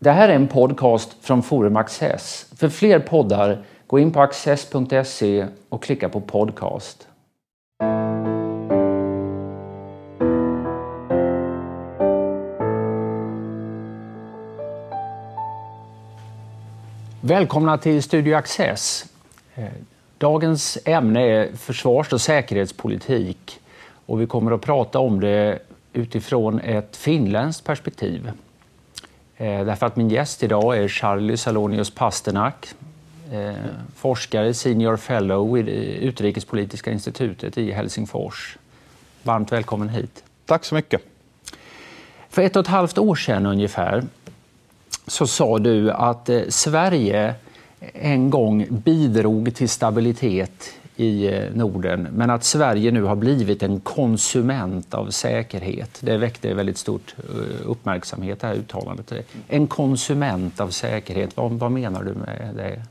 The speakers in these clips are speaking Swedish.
Det här är en podcast från Forum Access. För fler poddar, gå in på access.se och klicka på podcast. Välkomna till Studio Access. Eh, dagens ämne är försvars och säkerhetspolitik och vi kommer att prata om det utifrån ett finländskt perspektiv. Eh, därför att min gäst idag är Charlie Salonius Pasternak, eh, forskare, senior fellow vid Utrikespolitiska institutet i Helsingfors. Varmt välkommen hit. Tack så mycket. För ett och ett halvt år sedan ungefär så sa du att eh, Sverige en gång bidrog till stabilitet i eh, Norden, men att Sverige nu har blivit en konsument av säkerhet. Det väckte väldigt stort eh, uppmärksamhet, det här uttalandet. En konsument av säkerhet, vad, vad menar du med det?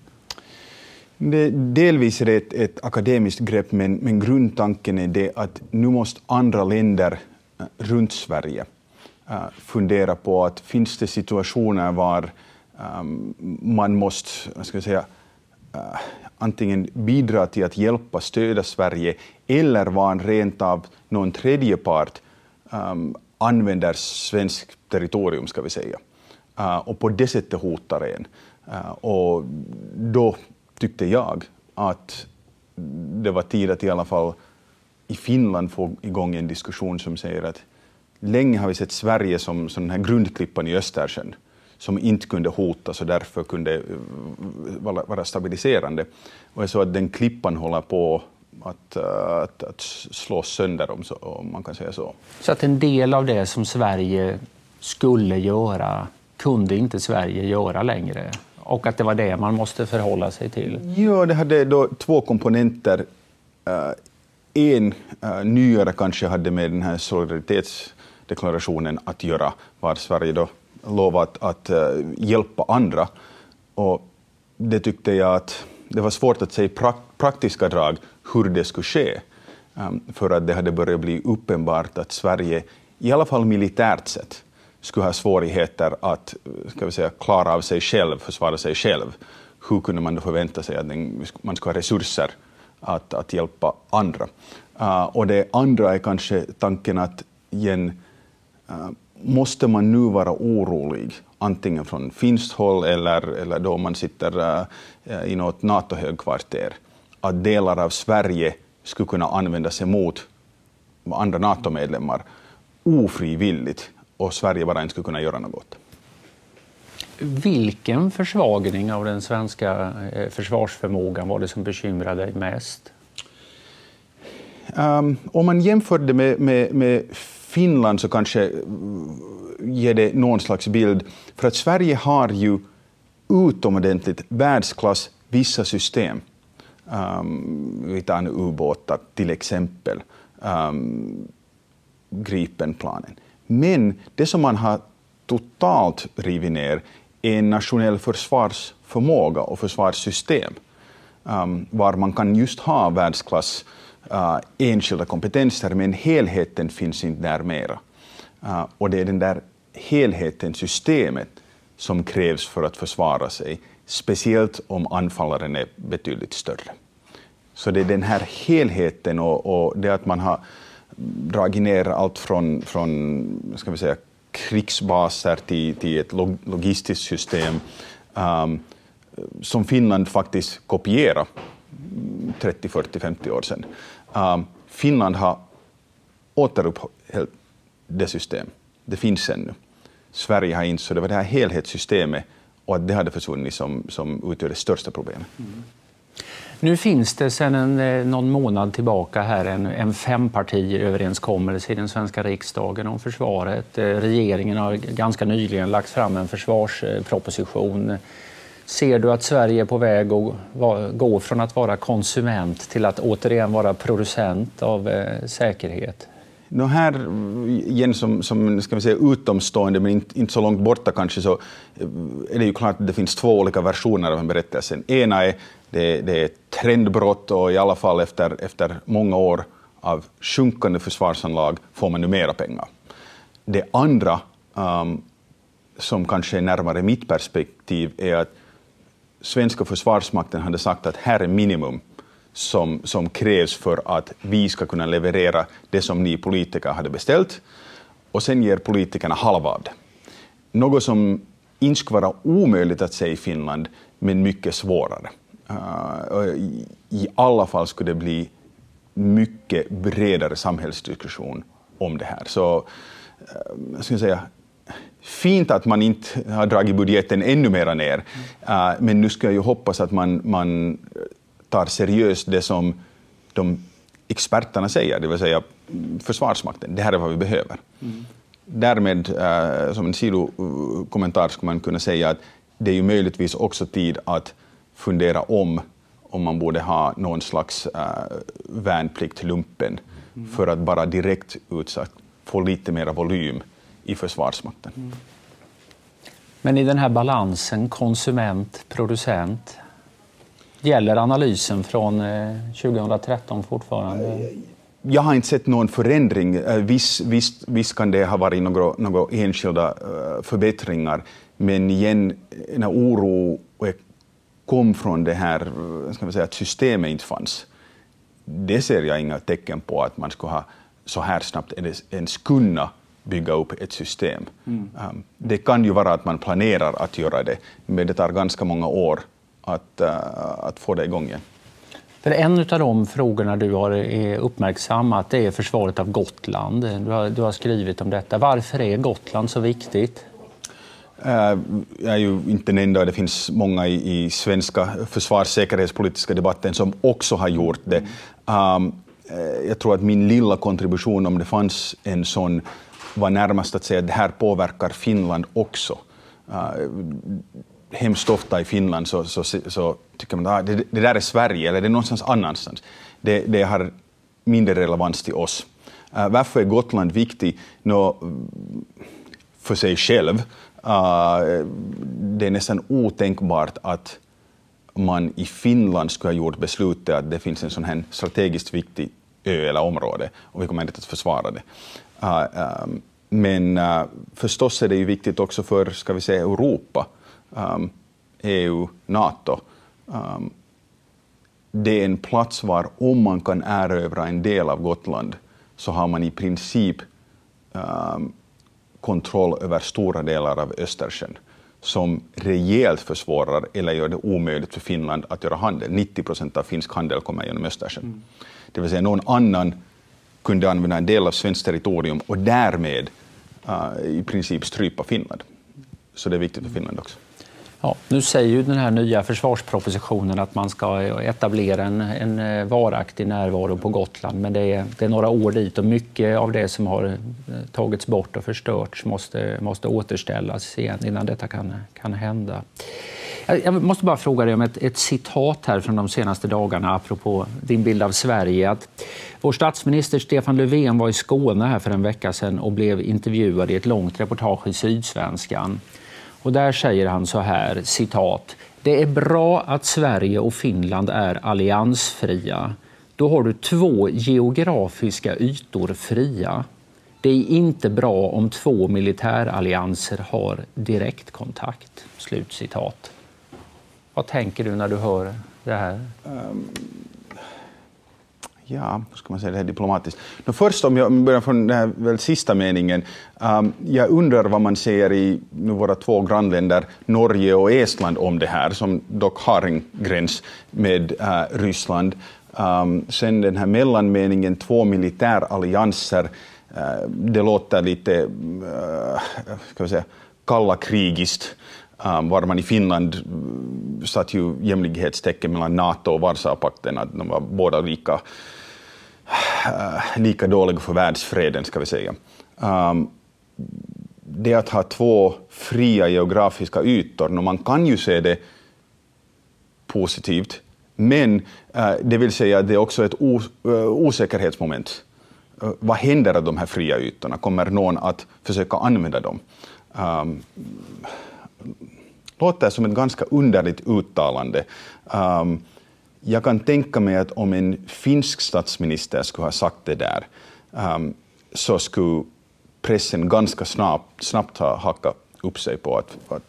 det delvis är det ett, ett akademiskt grepp, men, men grundtanken är det att nu måste andra länder eh, runt Sverige fundera på att finns det situationer var um, man måste, ska jag säga, Äh, antingen bidra till att hjälpa, stödja Sverige eller var rent av någon tredje part um, använder svenskt territorium, ska vi säga, uh, och på det sättet hotar en. Uh, och då tyckte jag att det var tid att i alla fall i Finland få igång en diskussion som säger att länge har vi sett Sverige som, som den här grundklippan i Östersjön som inte kunde hotas och därför kunde eh, vara stabiliserande. Och jag såg att den klippan håller på att, eh, att, att slås sönder, om, så, om man kan säga så. Så att en del av det som Sverige skulle göra kunde inte Sverige göra längre? Och att det var det man måste förhålla sig till? Ja, det hade då två komponenter. Uh, en nyare kanske hade med den här solidaritetsdeklarationen att göra, var Sverige då lovat att eh, hjälpa andra. Och det tyckte jag att det var svårt att se i praktiska drag hur det skulle ske, ehm, för att det hade börjat bli uppenbart att Sverige, i alla fall militärt sett, skulle ha svårigheter att eh, ska vi säga, klara av sig själv, försvara sig själv. Hur kunde man då förvänta sig att man skulle ha resurser att, att hjälpa andra? Uh, och det andra är kanske tanken att igen, uh, måste man nu vara orolig, antingen från finskt håll eller, eller då man sitter uh, i något NATO-högkvarter, att delar av Sverige skulle kunna användas emot andra NATO-medlemmar ofrivilligt och Sverige bara inte skulle kunna göra något. Vilken försvagning av den svenska eh, försvarsförmågan var det som bekymrade dig mest? Um, om man jämför det med, med, med Finland så kanske eh, ger det någon slags bild. För att Sverige har ju utomordentligt världsklass vissa system. Um, vi tar nu ubåtar till exempel, um, Gripenplanen. Men det som man har totalt rivit ner är en nationell försvarsförmåga och försvarssystem, um, var man kan just ha världsklass uh, enskilda kompetenser, men helheten finns inte där mera. Uh, och det är den där helheten, systemet, som krävs för att försvara sig, speciellt om anfallaren är betydligt större. Så det är den här helheten och, och det att man har dragit ner allt från, från ska vi säga, krigsbaser till, till ett log logistiskt system um, som Finland faktiskt kopierade 30, 40, 50 år sedan. Um, Finland har återupphällt det systemet. Det finns ännu. Sverige har inte, så det var det här helhetssystemet och att det hade försvunnit som, som utgör det största problemet. Mm. Nu finns det sedan en, eh, någon månad tillbaka här en, en fempartiöverenskommelse i den svenska riksdagen om försvaret. Eh, regeringen har ganska nyligen lagt fram en försvarsproposition. Ser du att Sverige är på väg att gå från att vara konsument till att återigen vara producent av eh, säkerhet? No här, igen som, som ska vi säga, utomstående, men inte, inte så långt borta kanske, så eh, är det ju klart att det finns två olika versioner av en berättelse. Ena är det, det är ett trendbrott och i alla fall efter, efter många år av sjunkande försvarsanlag får man nu mera pengar. Det andra um, som kanske är närmare mitt perspektiv är att svenska försvarsmakten hade sagt att här är minimum som, som krävs för att vi ska kunna leverera det som ni politiker hade beställt och sen ger politikerna halva av det. Något som inte skulle vara omöjligt att säga i Finland, men mycket svårare. Uh, I alla fall skulle det bli mycket bredare samhällsdiskussion om det här. Så uh, jag skulle säga, fint att man inte har dragit budgeten ännu mera ner, uh, men nu ska jag ju hoppas att man, man tar seriöst det som de experterna säger, det vill säga Försvarsmakten. Det här är vad vi behöver. Mm. Därmed, äh, som en sidokommentar, skulle man kunna säga att det är ju möjligtvis också tid att fundera om om man borde ha någon slags äh, värnplikt, lumpen, mm. för att bara direkt utsatt få lite mer volym i Försvarsmakten. Mm. Men i den här balansen konsument, producent, Gäller analysen från 2013 eh, fortfarande? Jag har inte sett någon förändring. Eh, visst, visst, visst kan det ha varit några, några enskilda eh, förbättringar, men igen, när oro kom från det här ska man säga, att systemet inte fanns, det ser jag inga tecken på att man skulle ha så här snabbt ens kunna bygga upp ett system. Mm. Det kan ju vara att man planerar att göra det, men det tar ganska många år att, uh, att få det igång igen. För en av de frågorna du har uppmärksammat är försvaret av Gotland. Du har, du har skrivit om detta. Varför är Gotland så viktigt? Uh, jag är ju inte den enda, det finns många i, i svenska försvarssäkerhetspolitiska debatten som också har gjort det. Um, jag tror att min lilla kontribution, om det fanns en sån, var närmast att säga att det här påverkar Finland också. Uh, hemskt ofta i Finland så, så, så tycker man att ah, det, det, där är Sverige eller det är någonstans annanstans. Det, det har mindre relevans till oss. Uh, varför är Gotland viktigt? Nå, för sig själv. Uh, det är nästan otänkbart att man i Finland skulle ha gjort beslutet att det finns en sån här strategiskt viktig ö eller område och vi kommer inte att försvara det. Um, men uh, förstås är det ju viktigt också för, ska vi säga, Europa EU, NATO, um, det är en plats var om man kan erövra en del av Gotland så har man i princip kontroll över stora delar av Östersjön som rejält försvårar eller gör det omöjligt för Finland att göra handel. 90 procent av finsk handel kommer genom Östersjön. Mm. Det vill säga någon annan kunde använda en del av svenskt territorium och därmed uh, i princip strypa Finland. Så det är viktigt för Finland också. Ja, nu säger ju den här nya försvarspropositionen att man ska etablera en, en eh, varaktig närvaro på Gotland, men det är, det är, några år dit och mycket av det som har eh, tagits bort och förstörts måste, måste återställas igen innan detta kan, kan hända. Eh, jag måste bara fråga dig om ett, ett, citat här från de senaste dagarna apropå din bild av Sverige. Att vår statsminister Stefan Löfven var i Skåne här för en vecka sedan och blev intervjuad i ett långt reportage i Sydsvenskan. Och där säger han så här, citat. Det är bra att Sverige och Finland är alliansfria. Då har du två geografiska ytor fria. Det är inte bra om två militärallianser har direktkontakt. Slutcitat. Vad tänker du när du hör det här? Um, ja, hur ska man säga det här diplomatiskt? No, först om jag börjar från den här väl sista meningen. Um, jag undrar vad man säger i våra två grannländer Norge och Estland om det här, som dock har en gräns med uh, Ryssland. Um, sen den här mellanmeningen, två militärallianser, uh, det låter lite, uh, ska säga, kalla krigiskt. Um, var man i Finland mm, satt ju jämlikhetstecken mellan NATO och Warszawapakten, att de var båda lika uh, lika dåliga för världsfreden, ska vi säga. Um, det att ha två fria geografiska ytor, och man kan ju se det positivt, men uh, det vill säga att det är också ett os uh, äh, osäkerhetsmoment. Uh, vad händer av de här fria ytorna? Kommer någon att försöka använda dem? Um, låter som ett ganska underligt uttalande. Um, ähm, jag kan tänka mig att om en finsk statsminister skulle ha sagt det där um, så skulle pressen ganska snabbt, snabbt ha hackat, upp sig på. Att, att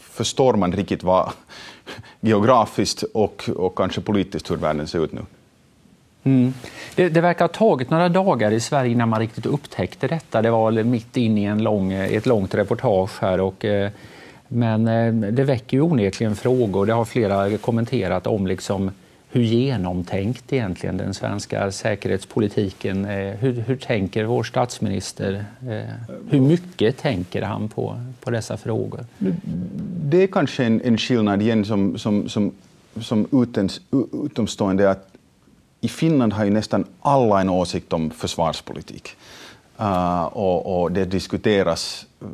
förstår man riktigt vad geografiskt och, och kanske politiskt hur världen ser ut nu? Mm. Det, det, verkar ha tagit några dagar i Sverige innan man riktigt upptäckte detta. Det var mitt inne i en lång, ett långt reportage här. Och, eh, men eh, det väcker ju onekligen frågor. Det har flera kommenterat om liksom hur genomtänkt egentligen den svenska säkerhetspolitiken är. Hur, hur tänker vår statsminister? Eh, hur mycket tänker han på, på dessa frågor? Det är kanske en, en skillnad igen som, som, som, som utens, utomstående att i Finland har ju nästan alla en åsikt om försvarspolitik. Uh, och, och, det diskuteras uh,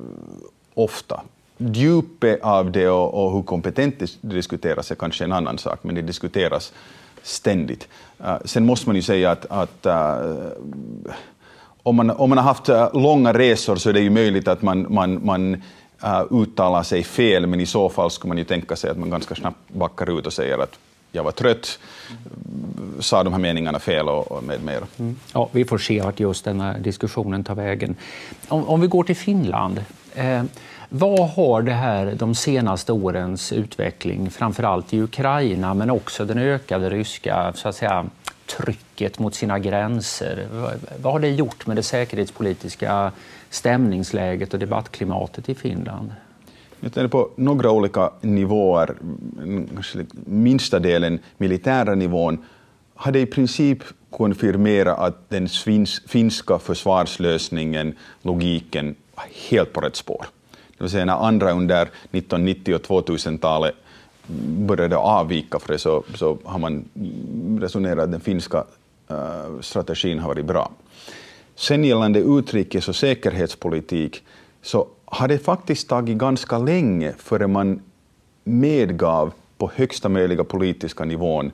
ofta. Djupet av det och, och, hur kompetent det diskuteras är kanske en annan sak, men det diskuteras ständigt. Uh, sen måste man ju säga att, att eh, om, man, om man har haft eh, långa resor så är det ju möjligt att man, man, man uttalar sig fel, men i så fall skulle man ju tänka sig att man ganska snabbt backar ut och säger att jag var trött, sa de här meningarna fel och, med mera. Mm. Ja, vi får se vart just den här diskussionen tar vägen. Om, om vi går till Finland. Eh, vad har det här, de senaste årens utveckling, framförallt i Ukraina, men också den ökade ryska så att säga, trycket mot sina gränser, vad, har det gjort med det säkerhetspolitiska stämningsläget och debattklimatet i Finland? Jag tänkte på några olika nivåer. Kanske minsta delen, militära nivån, hade i princip konfirmerat att den finska försvarslösningen, logiken, var helt på rätt spår. Det vill säga när andra under 1990 och 2000-talet började avvika för det så, så har man resonerat att den finska uh, strategin har varit bra. Sen gällande utrikes och säkerhetspolitik så har det faktiskt tagit ganska länge före man medgav på högsta möjliga politiska nivån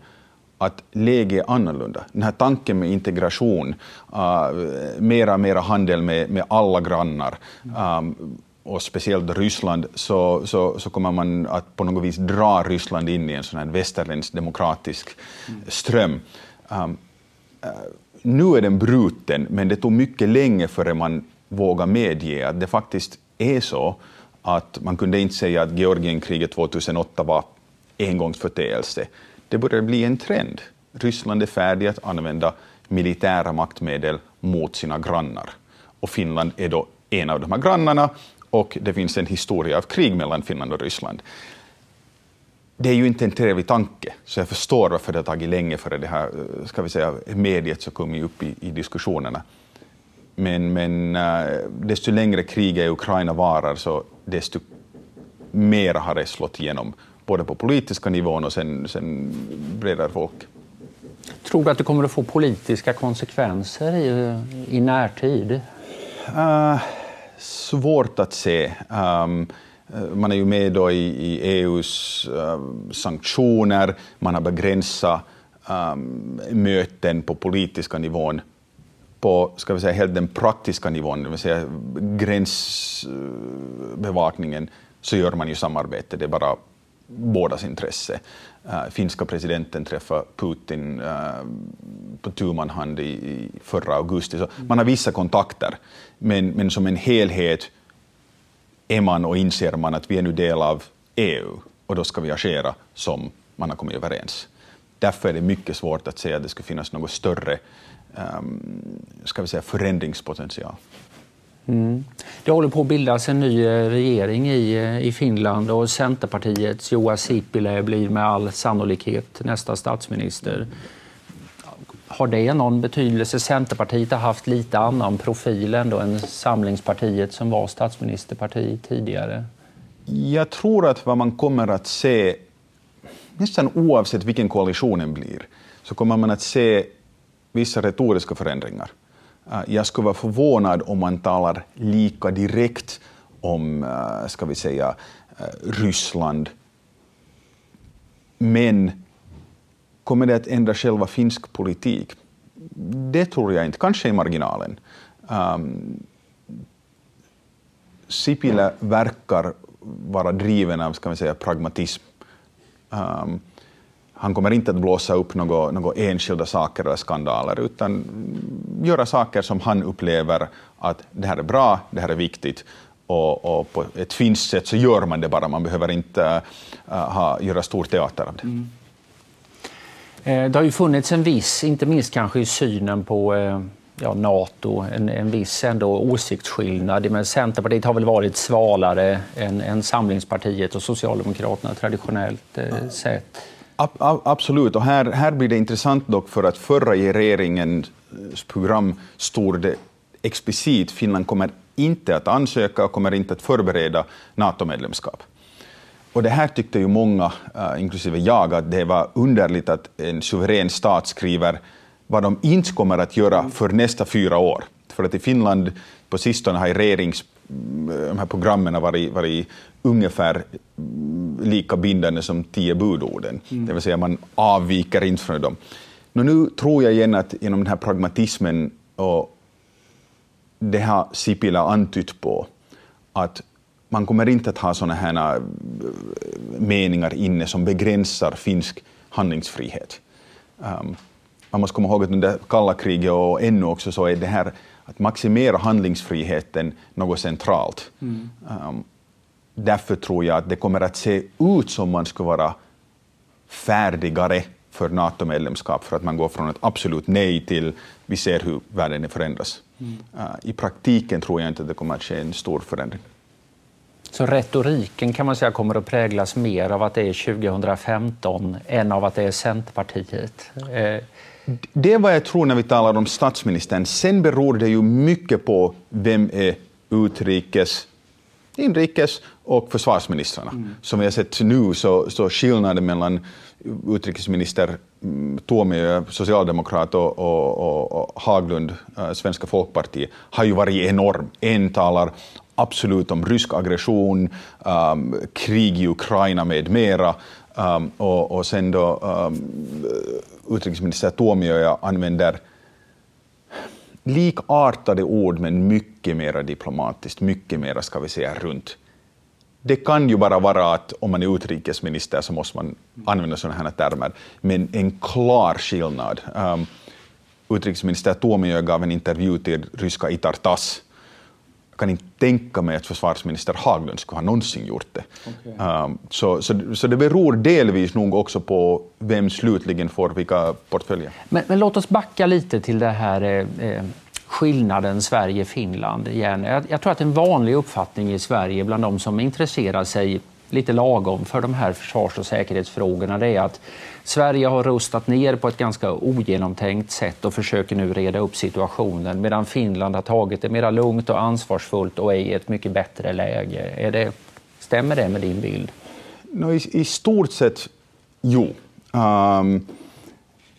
att läget är annorlunda. Den här tanken med integration, uh, mera mera handel med, med alla grannar, um, och speciellt Ryssland, så, så, så kommer man att på något vis dra Ryssland in i en sån här västerländsk demokratisk ström. Um, uh, nu är den bruten, men det tog mycket länge före man vågade medge att det faktiskt är så att man kunde inte säga att Georgienkriget 2008 var engångsföreteelse. Det börjar bli en trend. Ryssland är färdigt att använda militära maktmedel mot sina grannar. Och Finland är då en av de här grannarna och det finns en historia av krig mellan Finland och Ryssland. Det är ju inte en trevlig tanke, så jag förstår varför det har tagit länge före det här ska vi säga, mediet så kommit upp i, i diskussionerna. Men, men uh, desto längre kriget i Ukraina varar, så desto mer har det slått igenom, både på politiska nivån och sen, sen bredare folk. Tror du att det kommer att få politiska konsekvenser i, i närtid? Uh, svårt att se. Um, man är ju med då i, i EUs um, ehm, sanktioner, man har begränsat um, möten på politiska nivån på ska vi säga, helt den praktiska nivån, det vill säga gränsbevakningen, så gör man ju samarbete. Det är bara bådas intresse. Uh, finska presidenten träffade Putin uh, på tu man hand i, i förra augusti. Så man har vissa kontakter, men, men som en helhet är man och inser man att vi är nu del av EU och då ska vi agera som man har kommit överens. Därför är det mycket svårt att säga att det skulle finnas något större um, ska vi säga, förändringspotential. Mm. Det håller på att bildas en ny eh, regering i, eh, i Finland och Centerpartiets Juha Sipilä blir med all sannolikhet nästa statsminister. Har det någon betydelse? Centerpartiet har haft lite annan profil ändå än Samlingspartiet som var statsministerparti tidigare. Jag tror att vad man kommer att se, nästan oavsett vilken koalitionen blir, så kommer man att se vissa retoriska förändringar. Eh, jag skulle vara förvånad om man talar lika direkt om, eh, ska vi säga, eh, Ryssland. Men kommer det att ändra själva finsk politik? Det tror jag inte, kanske i marginalen. Um, Sipilä verkar vara driven av ska vi säga, pragmatism. Um, han kommer inte att blåsa upp några, några enskilda saker eller skandaler, utan göra saker som han upplever att det här är bra, det här är viktigt, och, och, på ett finskt sätt så gör man det bara, man behöver inte uh, ha, göra stor teater av det. Mm. Det har ju funnits en viss, inte minst kanske i synen på ja, Nato, en, en viss ändå åsiktsskillnad. Men Centerpartiet har väl varit svalare än, än Samlingspartiet och Socialdemokraterna traditionellt eh, sett. Absolut, och här, här blir det intressant dock för att förra regeringens program stod det explicit Finland kommer inte att ansöka och kommer inte att förbereda NATO-medlemskap. Och det här tyckte ju många, äh, inklusive jag, att det var underligt att en suverän stat skriver vad de inte kommer att göra för nästa fyra år. För att i Finland på sistone har regerings äh, de här programmen varit, varit ungefär lika bindande som tio budorden. Mm. Det vill säga man avviker inte från dem. Men nu tror jag igen att genom den här pragmatismen och det har Sipilä antytt på, att man kommer inte att ha sådana här meningar inne som begränsar finsk handlingsfrihet. Um, man måste komma ihåg att under kalla kriget och ännu också så är det här att maximera handlingsfriheten något centralt. Mm. Um, därför tror jag att det kommer att se ut som man skulle vara färdigare för NATO-medlemskap för att man går från ett absolut nej till vi ser hur världen förändras. Mm. Uh, I praktiken tror jag inte att det kommer att ske en stor förändring. Så retoriken kan man säga kommer att präglas mer av att det är 2015 än av att det är Centerpartiet? Eh, det är vad jag tror när vi talar om statsministern. Sen beror det ju mycket på vem är utrikes, inrikes och försvarsministrarna. Mm. Som vi har sett nu så, så skillnaden mellan utrikesminister mm, Tuomio, socialdemokrat, och, och, och, och Haglund, äh, Svenska folkpartiet, har ju varit enorm. En talar absolut om rysk aggression, um, krig i Ukraina med mera. Um, och, och sen då um, utrikesminister Tuomioja använder likartade ord men mycket mer diplomatiskt, mycket mer ska vi säga runt. Det kan ju bara vara att om man är utrikesminister så måste man använda sådana här termer, men en klar skillnad. Um, utrikesminister Tuomioja gav en intervju till ryska Itartas kan inte tänka mig att försvarsminister Haglund skulle ha någonsin gjort det. Okay. Um, så, så, så, det beror delvis nog också på vem slutligen får vilka portföljer. Men, men låt oss backa lite till det här eh, eh skillnaden Sverige-Finland igen. Jag, jag, tror att en vanlig uppfattning i Sverige bland de som intresserar sig lite lagom för de här försvars och säkerhetsfrågorna det är att Sverige har rustat ner på ett ganska ogenomtänkt sätt och försöker nu reda upp situationen medan Finland har tagit det mer lugnt och ansvarsfullt och är i ett mycket bättre läge. Är det, stämmer det med din bild? No, i, I stort sett, jo. Um,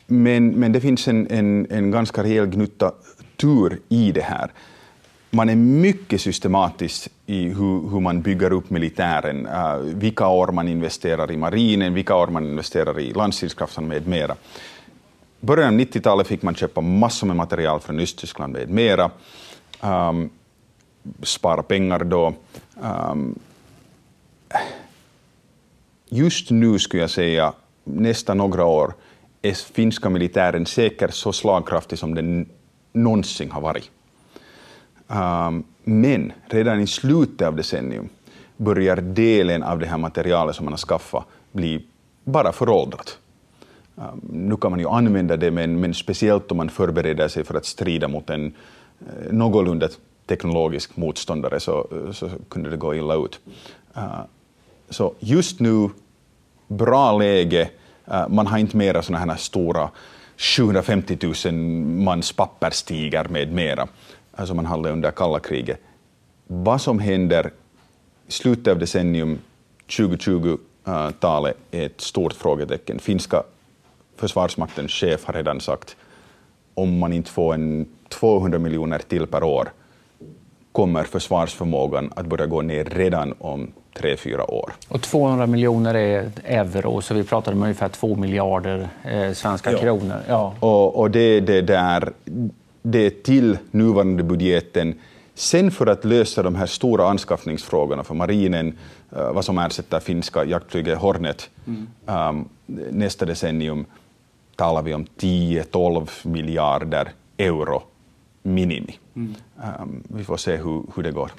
men, men det finns en, en, en ganska rejäl gnutta tur i det här man är mycket systematisk i hur, hur man bygger upp militären, uh, vilka år man investerar i marinen, vilka år man investerar i landstridskrafterna med mera. början av 90-talet fick man köpa massor med material från Östtyskland med mera, um, spara pengar då. Um, just nu skulle jag säga, nästa några år, är finska militären säkert så slagkraftig som den någonsin har varit. Ehm, men redan i slutet av decennium börjar delen av det här materialet som man har skaffat bli bara föråldrat. Ehm, nu kan man ju använda det, men, men speciellt om man förbereder sig för att strida mot en eh, någorlunda teknologisk motståndare så, eh, så kunde det gå illa ut. Ehm, så just nu, bra läge. Man har inte mera sådana här stora 750 000 mans papperstigar med mera som man hade under kalla kriget. Vad som händer i slutet av decennium 2020-talet är ett stort frågetecken. Finska försvarsmaktens chef har redan sagt om man inte får en 200 miljoner till per år kommer försvarsförmågan att börja gå ner redan om tre, fyra år. Och 200 miljoner är euro, så vi pratar om ungefär 2 miljarder eh, svenska ja. kronor. Ja. Och, och det, det, där, det till nuvarande budgeten. Sen för att lösa de här stora anskaffningsfrågorna för marinen, uh, vad som ersätter finska jaktflyget Hornet mm. um, nästa decennium, talar vi om 10-12 miljarder euro minimi. Mm. Um, vi får se hur, hur det går.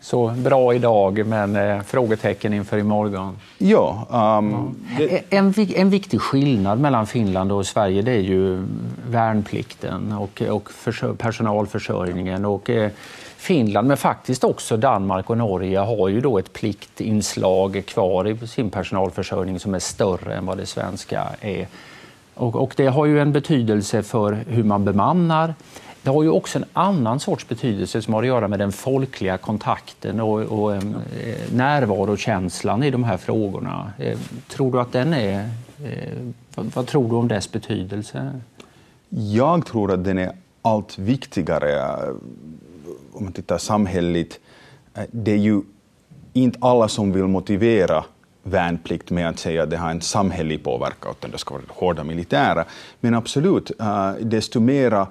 Så bra idag, men eh, frågetecken inför imorgon. Ja, um, det... en, en viktig skillnad mellan Finland och Sverige det är ju värnplikten och, och för, personalförsörjningen. Och, eh, Finland, men faktiskt också Danmark och Norge har ju då ett pliktinslag kvar i sin personalförsörjning som är större än vad det svenska är. Och, och det har ju en betydelse för hur man bemannar. Det har ju också en annan sorts betydelse som har att göra med den folkliga kontakten och, och eh, närvarokänslan i de här frågorna. Eh, tror du att den är... Eh, vad, vad tror du om dess betydelse? Jag tror att den är allt viktigare eh, om man tittar samhälleligt. Eh, det är ju inte alla som vill motivera värnplikt med att säga att det har en samhällelig påverkan, utan det ska vara hårda militära. Men absolut, eh, desto mera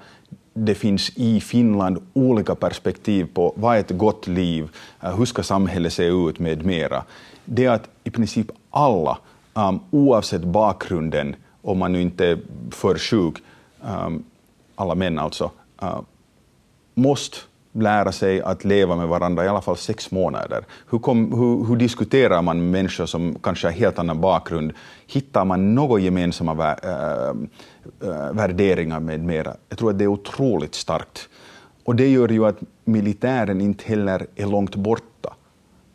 det finns i Finland olika perspektiv på vad är ett gott liv, eh, hur ska samhället se ut med mera. Det är att i princip alla, um, oavsett bakgrunden, om man nu inte är för sjuk, um, alla män alltså, uh, måste lära sig att leva med varandra i alla fall sex månader? Hur, kom, hur, hur diskuterar man med människor som kanske har helt annan bakgrund? Hittar man några gemensamma vä äh, äh, värderingar med mera? Jag tror att det är otroligt starkt. Och det gör ju att militären inte heller är långt borta.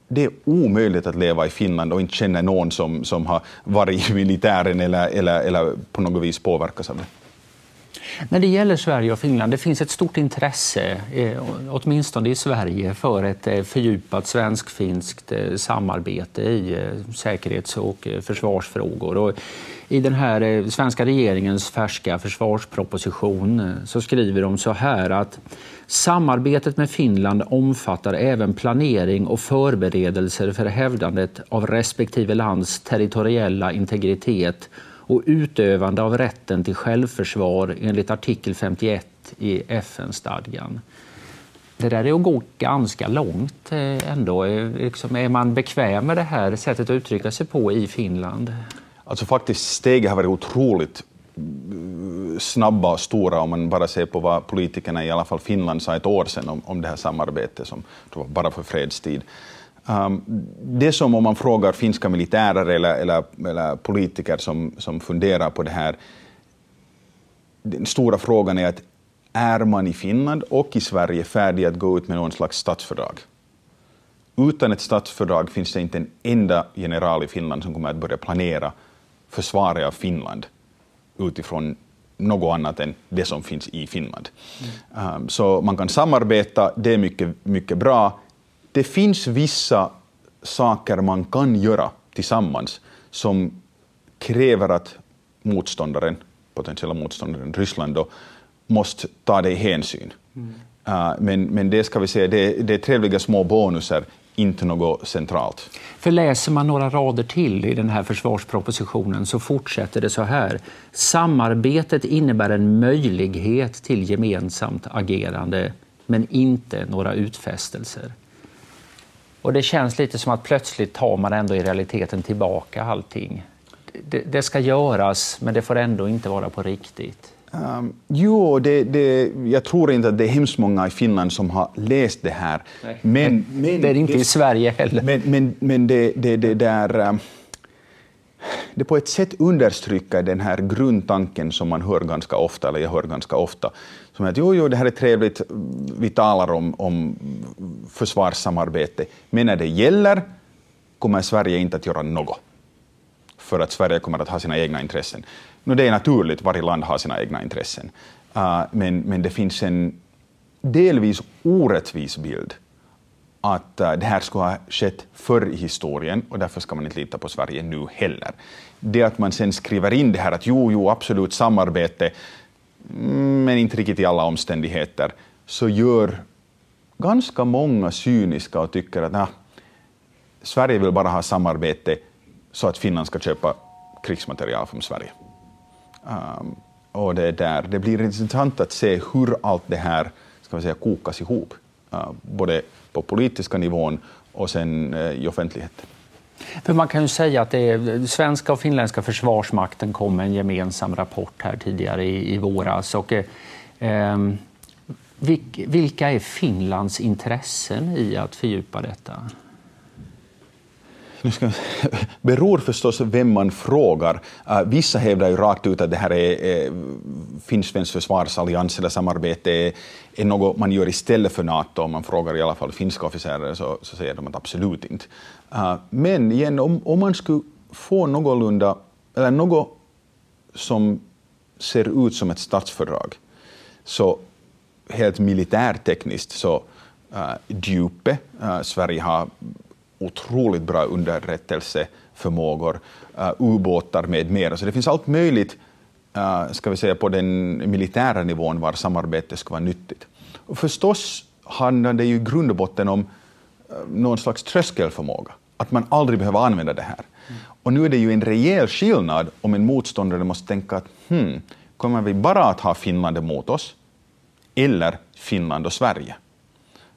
Det är omöjligt att leva i Finland och inte känna någon som, som har varit i militären eller, eller, eller på något vis påverkas av det. När det gäller Sverige och Finland, det finns ett stort intresse, eh, åtminstone i Sverige, för ett eh, fördjupat svensk-finskt eh, samarbete i säkerhets och försvarsfrågor. Och I den här svenska regeringens färska försvarsproposition så skriver de så här att samarbetet med Finland omfattar även planering och förberedelser för hävdandet av respektive lands territoriella integritet och utövande av rätten till självförsvar enligt artikel 51 i FN-stadgan. Det där är att gå ganska långt eh, ändå. Eh, liksom, är man bekväm med det här sättet att uttrycka sig på i Finland? Alltså faktiskt, steget har varit otroligt eh, snabba och stora om man bara ser på vad politikerna i alla fall Finland sa ett år sedan om, om det här samarbetet, som var bara för fredstid. Um, det som om man frågar finska militärer eller, eller, eller, politiker som, som funderar på det här, den stora frågan är att är man i Finland och i Sverige färdig att gå ut med någon slags statsfördrag? Utan ett statsfördrag finns det inte en enda general i Finland som kommer att börja planera försvaret av Finland utifrån något annat än det som finns i Finland. Mm. Um, så man kan samarbeta, det är mycket, mycket bra, det finns vissa saker man kan göra tillsammans som kräver att motståndaren, potentiella motståndaren Ryssland, då, måste ta i hänsyn. Mm. Uh, men, men det ska vi säga, det, det är trevliga små bonusar, inte något centralt. För läser man några rader till i den här försvarspropositionen så fortsätter det så här. Samarbetet innebär en möjlighet till gemensamt agerande, men inte några utfästelser. Och det känns lite som att plötsligt tar man ändå i realiteten tillbaka allting. Det, det ska göras, men det får ändå inte vara på riktigt. Um, jo, det, det, jag tror inte att det är hemskt många i Finland som har läst det här. Men, men, det är inte det, i Sverige heller. Men, men, men det, det, det där... Um, det på ett sätt understryker den här grundtanken som man hör ganska ofta, eller jag hör ganska ofta, som är att jo, jo, det här är trevligt, vi talar om, om försvarssamarbete, men när det gäller kommer Sverige inte att göra något, för att Sverige kommer att ha sina egna intressen. Nu, det är naturligt, varje land har sina egna intressen, uh, men, men det finns en delvis orättvis bild att uh, det här skulle ha skett förr i historien och därför ska man inte lita på Sverige nu heller. Det att man sen skriver in det här att jo, jo, absolut samarbete, Mm, men inte riktigt i alla omständigheter, så gör ganska många cyniska och tycker att nah, Sverige vill bara ha samarbete så att Finland ska köpa krigsmaterial från Sverige. Um, och det, där, det blir intressant att se hur allt det här ska säga, kokas ihop, uh, både på politiska nivån och sen uh, i offentligheten. För man kan ju säga att det eh, svenska och finländska försvarsmakten kom med en gemensam rapport här tidigare i, i våras. Och, eh, ehm, vilka är Finlands intressen i att fördjupa detta? Nu ska, beror förstås vem man frågar. Eh, vissa hävdar ju rakt ut att det här är, eh, är finsk-svensk försvarsallians eller samarbete är, är något man gör istället för NATO. Om man frågar i alla fall finska officerare så, så säger de att absolut inte. Uh, men igen, om, om man skulle få någorlunda, eller något som ser ut som ett statsfördrag, så helt militärtekniskt så uh, djupet, uh, Sverige har otroligt bra underrättelseförmågor, uh, ubåtar med mera. Så det finns allt möjligt uh, ska vi säga, på den militära nivån var samarbete skulle vara nyttigt. Och förstås handlar det ju i grund och botten om uh, någon slags tröskelförmåga, att man aldrig behöver använda det här. Mm. Och nu är det ju en rejäl skillnad om en motståndare måste tänka att hmm, kommer vi bara att ha Finland emot oss, eller Finland och Sverige?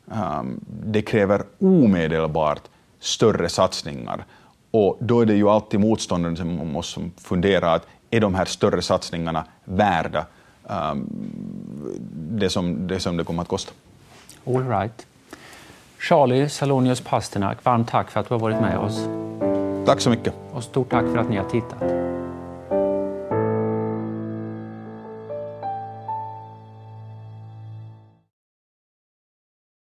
Um, det kräver omedelbart större satsningar. Och då är det ju alltid motståndaren som måste fundera att är de här större satsningarna värda um, det, som, det som det kommer att kosta? All right. Charlie Salonius Pasternak, varmt tack för att du har varit med oss. Tack så mycket. Och stort tack för att ni har tittat.